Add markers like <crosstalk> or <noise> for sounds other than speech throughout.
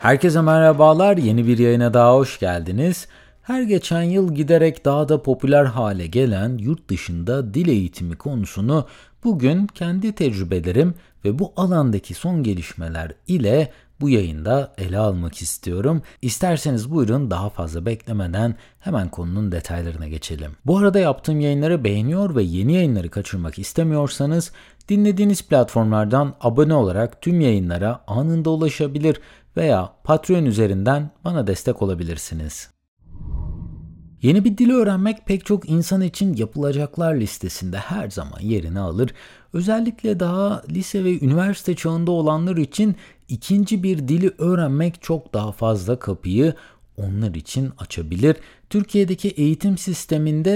Herkese merhabalar. Yeni bir yayına daha hoş geldiniz. Her geçen yıl giderek daha da popüler hale gelen yurt dışında dil eğitimi konusunu bugün kendi tecrübelerim ve bu alandaki son gelişmeler ile bu yayında ele almak istiyorum. İsterseniz buyurun daha fazla beklemeden hemen konunun detaylarına geçelim. Bu arada yaptığım yayınları beğeniyor ve yeni yayınları kaçırmak istemiyorsanız dinlediğiniz platformlardan abone olarak tüm yayınlara anında ulaşabilir veya Patreon üzerinden bana destek olabilirsiniz. Yeni bir dili öğrenmek pek çok insan için yapılacaklar listesinde her zaman yerini alır. Özellikle daha lise ve üniversite çağında olanlar için ikinci bir dili öğrenmek çok daha fazla kapıyı onlar için açabilir. Türkiye'deki eğitim sisteminde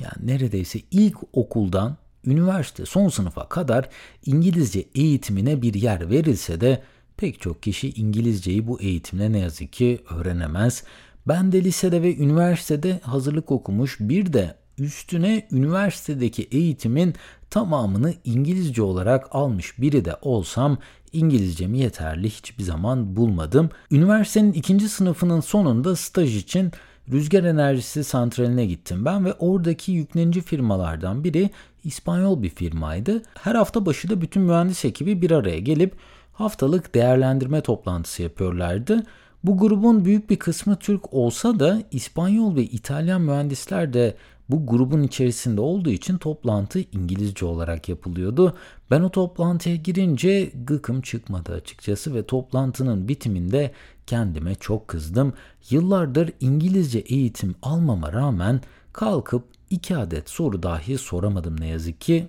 yani neredeyse ilk okuldan üniversite son sınıfa kadar İngilizce eğitimine bir yer verilse de pek çok kişi İngilizceyi bu eğitimle ne yazık ki öğrenemez. Ben de lisede ve üniversitede hazırlık okumuş bir de üstüne üniversitedeki eğitimin tamamını İngilizce olarak almış biri de olsam İngilizcemi yeterli hiçbir zaman bulmadım. Üniversitenin ikinci sınıfının sonunda staj için rüzgar enerjisi santraline gittim ben ve oradaki yüklenici firmalardan biri İspanyol bir firmaydı. Her hafta başı da bütün mühendis ekibi bir araya gelip haftalık değerlendirme toplantısı yapıyorlardı. Bu grubun büyük bir kısmı Türk olsa da İspanyol ve İtalyan mühendisler de bu grubun içerisinde olduğu için toplantı İngilizce olarak yapılıyordu. Ben o toplantıya girince gıkım çıkmadı açıkçası ve toplantının bitiminde kendime çok kızdım. Yıllardır İngilizce eğitim almama rağmen kalkıp iki adet soru dahi soramadım ne yazık ki.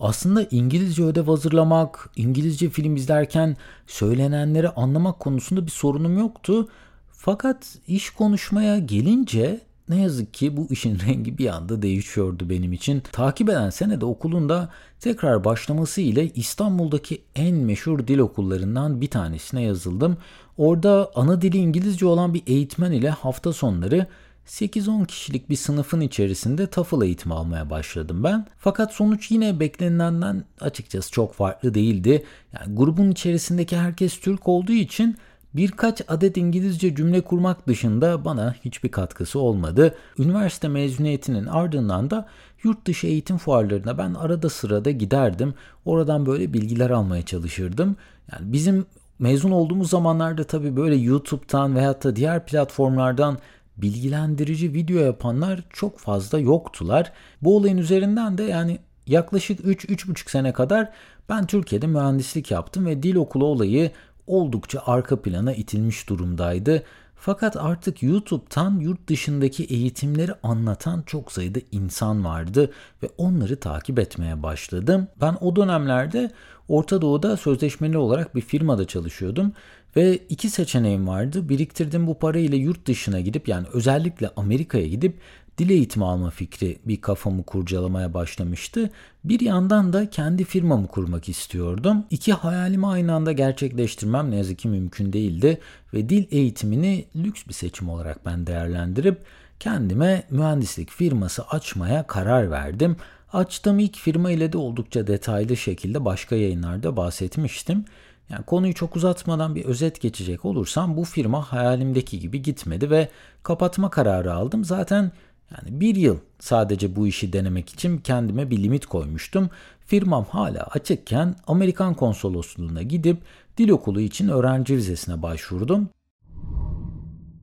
Aslında İngilizce ödev hazırlamak, İngilizce film izlerken söylenenleri anlamak konusunda bir sorunum yoktu. Fakat iş konuşmaya gelince ne yazık ki bu işin <laughs> rengi bir anda değişiyordu benim için. Takip eden senede okulunda tekrar başlaması ile İstanbul'daki en meşhur dil okullarından bir tanesine yazıldım. Orada ana dili İngilizce olan bir eğitmen ile hafta sonları 8-10 kişilik bir sınıfın içerisinde TOEFL eğitimi almaya başladım ben. Fakat sonuç yine beklenilenden açıkçası çok farklı değildi. Yani grubun içerisindeki herkes Türk olduğu için birkaç adet İngilizce cümle kurmak dışında bana hiçbir katkısı olmadı. Üniversite mezuniyetinin ardından da yurt dışı eğitim fuarlarına ben arada sırada giderdim. Oradan böyle bilgiler almaya çalışırdım. Yani bizim mezun olduğumuz zamanlarda tabii böyle YouTube'dan veyahut da diğer platformlardan bilgilendirici video yapanlar çok fazla yoktular. Bu olayın üzerinden de yani yaklaşık 3-3,5 sene kadar ben Türkiye'de mühendislik yaptım ve dil okulu olayı oldukça arka plana itilmiş durumdaydı. Fakat artık YouTube'tan yurt dışındaki eğitimleri anlatan çok sayıda insan vardı ve onları takip etmeye başladım. Ben o dönemlerde Orta Doğu'da sözleşmeli olarak bir firmada çalışıyordum ve iki seçeneğim vardı. Biriktirdim bu parayla yurt dışına gidip yani özellikle Amerika'ya gidip dil eğitimi alma fikri bir kafamı kurcalamaya başlamıştı. Bir yandan da kendi firmamı kurmak istiyordum. İki hayalimi aynı anda gerçekleştirmem ne yazık ki mümkün değildi ve dil eğitimini lüks bir seçim olarak ben değerlendirip kendime mühendislik firması açmaya karar verdim. Açtığım ilk firma ile de oldukça detaylı şekilde başka yayınlarda bahsetmiştim. Yani konuyu çok uzatmadan bir özet geçecek olursam bu firma hayalimdeki gibi gitmedi ve kapatma kararı aldım. Zaten yani bir yıl sadece bu işi denemek için kendime bir limit koymuştum. Firmam hala açıkken Amerikan konsolosluğuna gidip dil okulu için öğrenci vizesine başvurdum.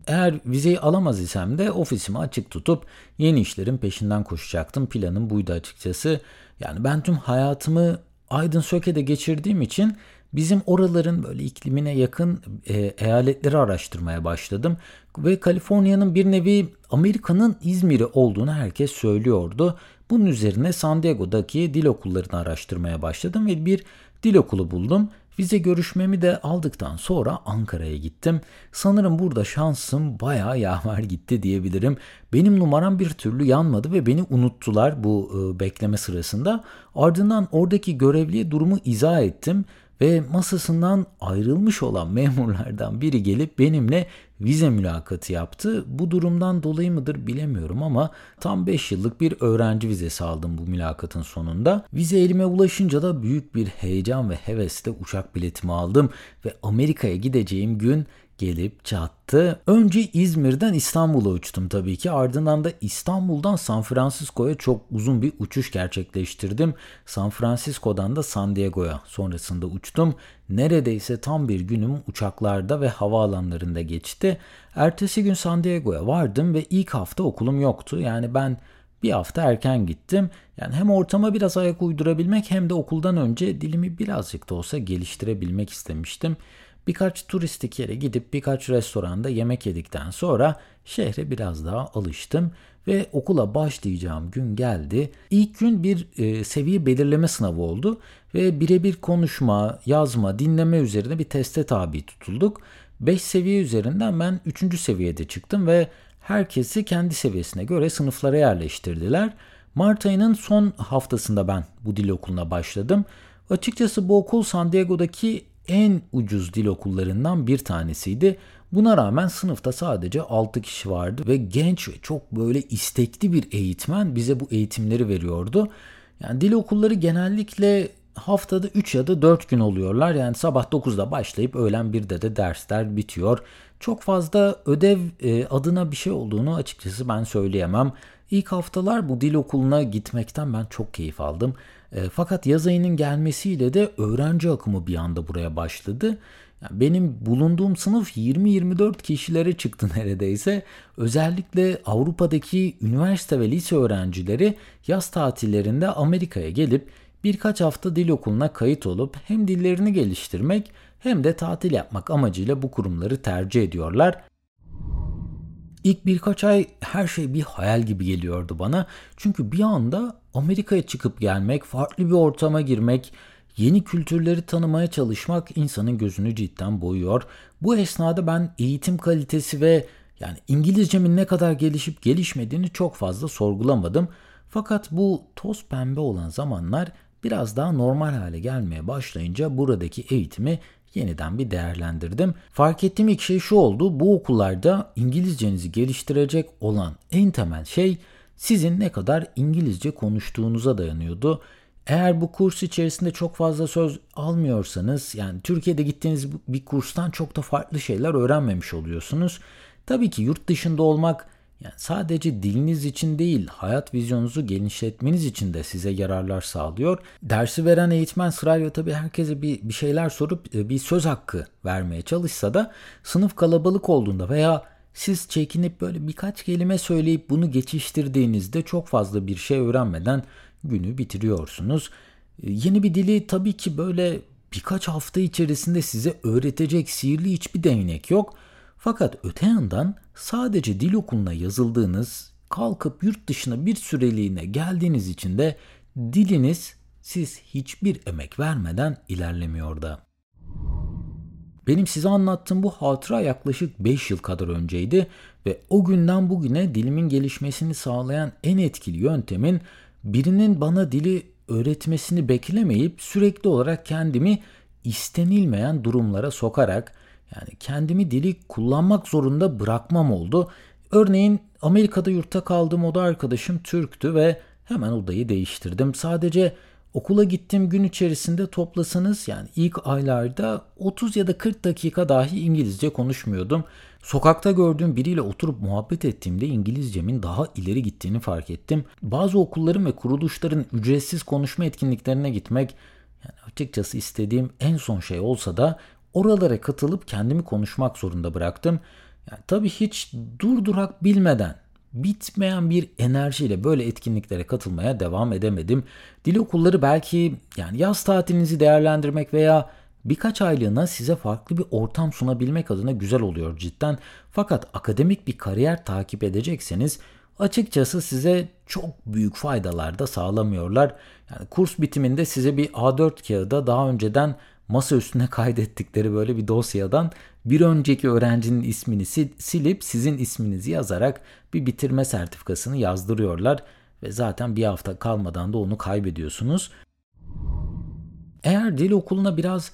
Eğer vizeyi alamaz isem de ofisimi açık tutup yeni işlerin peşinden koşacaktım. Planım buydu açıkçası. Yani ben tüm hayatımı Aydın Söke'de geçirdiğim için Bizim oraların böyle iklimine yakın e, eyaletleri araştırmaya başladım ve Kaliforniya'nın bir nevi Amerika'nın İzmir'i olduğunu herkes söylüyordu. Bunun üzerine San Diego'daki dil okullarını araştırmaya başladım ve bir dil okulu buldum. Vize görüşmemi de aldıktan sonra Ankara'ya gittim. Sanırım burada şansım bayağı yaver gitti diyebilirim. Benim numaram bir türlü yanmadı ve beni unuttular bu e, bekleme sırasında. Ardından oradaki görevliye durumu izah ettim ve masasından ayrılmış olan <laughs> memurlardan biri gelip benimle vize mülakatı yaptı. Bu durumdan dolayı mıdır bilemiyorum ama tam 5 yıllık bir öğrenci vizesi aldım bu mülakatın sonunda. Vize elime ulaşınca da büyük bir heyecan ve hevesle uçak biletimi aldım ve Amerika'ya gideceğim gün gelip çattı. Önce İzmir'den İstanbul'a uçtum tabii ki. Ardından da İstanbul'dan San Francisco'ya çok uzun bir uçuş gerçekleştirdim. San Francisco'dan da San Diego'ya sonrasında uçtum. Neredeyse tam bir günüm uçaklarda ve havaalanlarında geçti. Ertesi gün San Diego'ya vardım ve ilk hafta okulum yoktu. Yani ben bir hafta erken gittim. Yani hem ortama biraz ayak uydurabilmek hem de okuldan önce dilimi birazcık da olsa geliştirebilmek istemiştim. Birkaç turistik yere gidip birkaç restoranda yemek yedikten sonra şehre biraz daha alıştım ve okula başlayacağım gün geldi. İlk gün bir e, seviye belirleme sınavı oldu ve birebir konuşma, yazma, dinleme üzerine bir teste tabi tutulduk. 5 seviye üzerinden ben 3. seviyede çıktım ve herkesi kendi seviyesine göre sınıflara yerleştirdiler. Mart ayının son haftasında ben bu dil okuluna başladım. Açıkçası bu okul San Diego'daki en ucuz dil okullarından bir tanesiydi. Buna rağmen sınıfta sadece 6 kişi vardı ve genç ve çok böyle istekli bir eğitmen bize bu eğitimleri veriyordu. Yani dil okulları genellikle haftada 3 ya da 4 gün oluyorlar. Yani sabah 9'da başlayıp öğlen 1'de de dersler bitiyor. Çok fazla ödev e, adına bir şey olduğunu açıkçası ben söyleyemem. İlk haftalar bu dil okuluna gitmekten ben çok keyif aldım. E, fakat yaz ayının gelmesiyle de öğrenci akımı bir anda buraya başladı. Yani benim bulunduğum sınıf 20-24 kişilere çıktı <laughs> neredeyse. Özellikle Avrupa'daki üniversite ve lise öğrencileri yaz tatillerinde Amerika'ya gelip birkaç hafta dil okuluna kayıt olup hem dillerini geliştirmek hem de tatil yapmak amacıyla bu kurumları tercih ediyorlar. İlk birkaç ay her şey bir hayal gibi geliyordu bana. Çünkü bir anda Amerika'ya çıkıp gelmek, farklı bir ortama girmek, yeni kültürleri tanımaya çalışmak insanın gözünü cidden boyuyor. Bu esnada ben eğitim kalitesi ve yani İngilizcemin ne kadar gelişip gelişmediğini çok fazla sorgulamadım. Fakat bu toz pembe olan zamanlar biraz daha normal hale gelmeye başlayınca buradaki eğitimi yeniden bir değerlendirdim. Fark ettiğim ilk şey şu oldu. Bu okullarda İngilizcenizi geliştirecek olan en temel şey sizin ne kadar İngilizce konuştuğunuza dayanıyordu. Eğer bu kurs içerisinde çok fazla söz almıyorsanız yani Türkiye'de gittiğiniz bir kurstan çok da farklı şeyler öğrenmemiş oluyorsunuz. Tabii ki yurt dışında olmak yani sadece diliniz için değil, hayat vizyonunuzu genişletmeniz için de size yararlar sağlıyor. Dersi veren eğitmen sırayla tabii herkese bir, bir şeyler sorup e, bir söz hakkı vermeye çalışsa da sınıf kalabalık olduğunda veya siz çekinip böyle birkaç kelime söyleyip bunu geçiştirdiğinizde çok fazla bir şey öğrenmeden günü bitiriyorsunuz. E, yeni bir dili tabii ki böyle birkaç hafta içerisinde size öğretecek sihirli hiçbir değnek yok. Fakat öte yandan sadece dil okuluna yazıldığınız, kalkıp yurt dışına bir süreliğine geldiğiniz için de diliniz siz hiçbir emek vermeden ilerlemiyor da. Benim size anlattığım bu hatıra yaklaşık 5 yıl kadar önceydi ve o günden bugüne dilimin gelişmesini sağlayan en etkili yöntemin birinin bana dili öğretmesini beklemeyip sürekli olarak kendimi istenilmeyen durumlara sokarak yani kendimi dili kullanmak zorunda bırakmam oldu. Örneğin Amerika'da yurtta kaldığım oda arkadaşım Türktü ve hemen odayı değiştirdim. Sadece okula gittiğim gün içerisinde toplasanız yani ilk aylarda 30 ya da 40 dakika dahi İngilizce konuşmuyordum. Sokakta gördüğüm biriyle oturup muhabbet ettiğimde İngilizcemin daha ileri gittiğini fark ettim. Bazı okulların ve kuruluşların ücretsiz konuşma etkinliklerine gitmek yani açıkçası istediğim en son şey olsa da oralara katılıp kendimi konuşmak zorunda bıraktım. Yani tabii hiç durdurak bilmeden bitmeyen bir enerjiyle böyle etkinliklere katılmaya devam edemedim. Dil okulları belki yani yaz tatilinizi değerlendirmek veya birkaç aylığına size farklı bir ortam sunabilmek adına güzel oluyor cidden. Fakat akademik bir kariyer takip edecekseniz açıkçası size çok büyük faydalar da sağlamıyorlar. Yani kurs bitiminde size bir A4 kağıda daha önceden masa üstüne kaydettikleri böyle bir dosyadan bir önceki öğrencinin ismini silip sizin isminizi yazarak bir bitirme sertifikasını yazdırıyorlar ve zaten bir hafta kalmadan da onu kaybediyorsunuz. Eğer dil okuluna biraz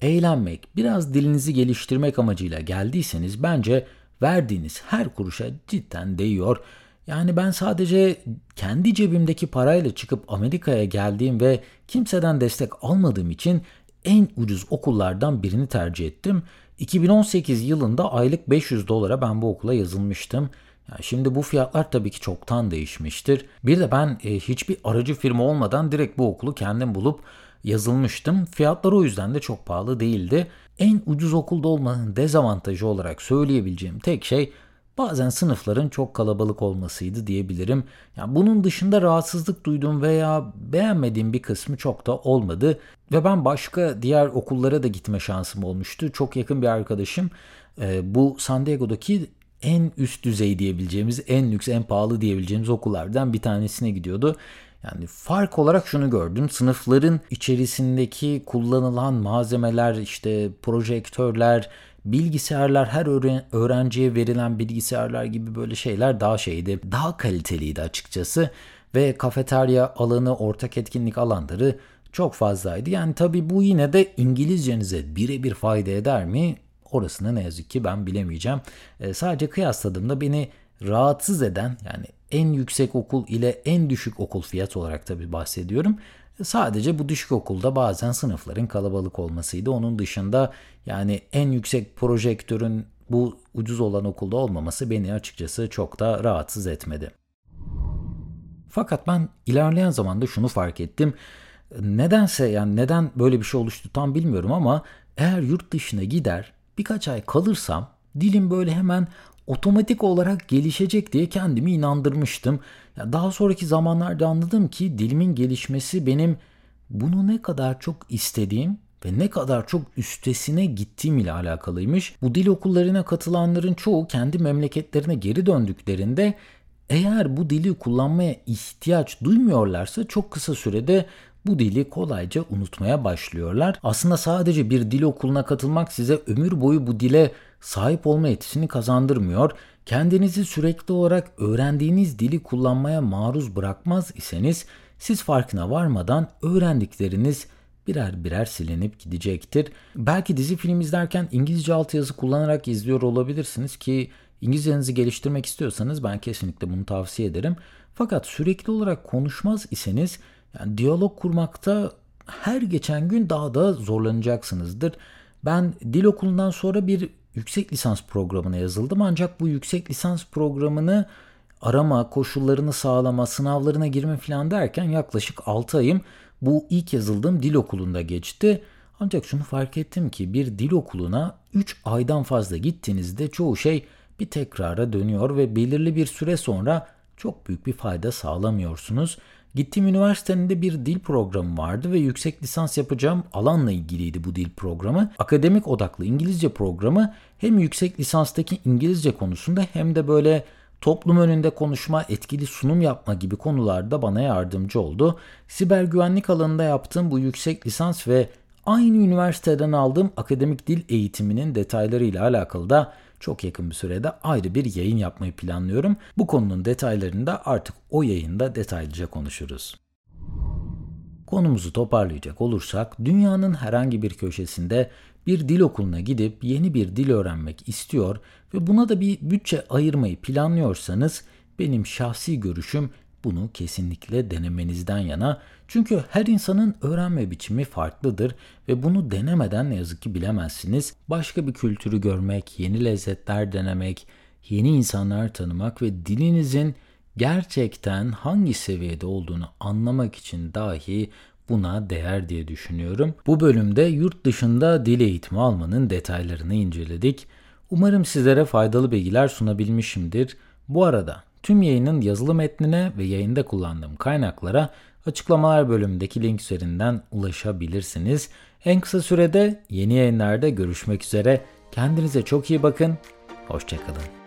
eğlenmek, biraz dilinizi geliştirmek amacıyla geldiyseniz bence verdiğiniz her kuruşa cidden değiyor. Yani ben sadece kendi cebimdeki parayla çıkıp Amerika'ya geldiğim ve kimseden destek almadığım için en ucuz okullardan birini tercih ettim. 2018 yılında aylık 500 dolara ben bu okula yazılmıştım. Yani şimdi bu fiyatlar tabii ki çoktan değişmiştir. Bir de ben e, hiçbir aracı firma olmadan direkt bu okulu kendim bulup yazılmıştım. Fiyatlar o yüzden de çok pahalı değildi. En ucuz okulda olmanın dezavantajı olarak söyleyebileceğim tek şey bazen sınıfların çok kalabalık olmasıydı diyebilirim. Yani bunun dışında rahatsızlık duyduğum veya beğenmediğim bir kısmı çok da olmadı. Ve ben başka diğer okullara da gitme şansım olmuştu. Çok yakın bir arkadaşım e, bu San Diego'daki en üst düzey diyebileceğimiz, en lüks, en pahalı diyebileceğimiz okullardan bir tanesine gidiyordu. Yani fark olarak şunu gördüm. Sınıfların içerisindeki kullanılan malzemeler, işte projektörler, bilgisayarlar, her öğrenciye verilen bilgisayarlar gibi böyle şeyler daha şeydi. Daha kaliteliydi açıkçası. Ve kafeterya alanı, ortak etkinlik alanları çok fazlaydı. Yani tabii bu yine de İngilizcenize birebir fayda eder mi? Orasını ne yazık ki ben bilemeyeceğim. E, sadece kıyasladığımda beni rahatsız eden yani en yüksek okul ile en düşük okul fiyat olarak tabii bahsediyorum. Sadece bu düşük okulda bazen sınıfların kalabalık olmasıydı. Onun dışında yani en yüksek projektörün bu ucuz olan okulda olmaması beni açıkçası çok da rahatsız etmedi. Fakat ben ilerleyen zamanda şunu fark ettim. Nedense yani neden böyle bir şey oluştu tam bilmiyorum ama eğer yurt dışına gider birkaç ay kalırsam dilim böyle hemen otomatik olarak gelişecek diye kendimi inandırmıştım. Ya daha sonraki zamanlarda anladım ki dilimin gelişmesi benim bunu ne kadar çok istediğim ve ne kadar çok üstesine gittiğim ile alakalıymış. Bu dil okullarına katılanların çoğu kendi memleketlerine geri döndüklerinde eğer bu dili kullanmaya ihtiyaç duymuyorlarsa çok kısa sürede bu dili kolayca unutmaya başlıyorlar. Aslında sadece bir dil okuluna katılmak size ömür boyu bu dile sahip olma yetisini kazandırmıyor. Kendinizi sürekli olarak öğrendiğiniz dili kullanmaya maruz bırakmaz iseniz siz farkına varmadan öğrendikleriniz birer birer silinip gidecektir. Belki dizi film izlerken İngilizce altyazı kullanarak izliyor olabilirsiniz ki İngilizcenizi geliştirmek istiyorsanız ben kesinlikle bunu tavsiye ederim. Fakat sürekli olarak konuşmaz iseniz yani diyalog kurmakta her geçen gün daha da zorlanacaksınızdır. Ben dil okulundan sonra bir yüksek lisans programına yazıldım ancak bu yüksek lisans programını arama, koşullarını sağlama, sınavlarına girme falan derken yaklaşık 6 ayım bu ilk yazıldığım dil okulunda geçti. Ancak şunu fark ettim ki bir dil okuluna 3 aydan fazla gittiğinizde çoğu şey bir tekrara dönüyor ve belirli bir süre sonra çok büyük bir fayda sağlamıyorsunuz. Gittiğim üniversitenin de bir dil programı vardı ve yüksek lisans yapacağım alanla ilgiliydi bu dil programı. Akademik odaklı İngilizce programı hem yüksek lisanstaki İngilizce konusunda hem de böyle toplum önünde konuşma, etkili sunum yapma gibi konularda bana yardımcı oldu. Siber güvenlik alanında yaptığım bu yüksek lisans ve aynı üniversiteden aldığım akademik dil eğitiminin detaylarıyla alakalı da çok yakın bir sürede ayrı bir yayın yapmayı planlıyorum. Bu konunun detaylarını da artık o yayında detaylıca konuşuruz. Konumuzu toparlayacak olursak dünyanın herhangi bir köşesinde bir dil okuluna gidip yeni bir dil öğrenmek istiyor ve buna da bir bütçe ayırmayı planlıyorsanız benim şahsi görüşüm bunu kesinlikle denemenizden yana. Çünkü her insanın öğrenme biçimi farklıdır ve bunu denemeden ne yazık ki bilemezsiniz. Başka bir kültürü görmek, yeni lezzetler denemek, yeni insanlar tanımak ve dilinizin gerçekten hangi seviyede olduğunu anlamak için dahi buna değer diye düşünüyorum. Bu bölümde yurt dışında dil eğitimi almanın detaylarını inceledik. Umarım sizlere faydalı bilgiler sunabilmişimdir. Bu arada tüm yayının yazılı metnine ve yayında kullandığım kaynaklara açıklamalar bölümündeki link üzerinden ulaşabilirsiniz. En kısa sürede yeni yayınlarda görüşmek üzere. Kendinize çok iyi bakın. Hoşçakalın.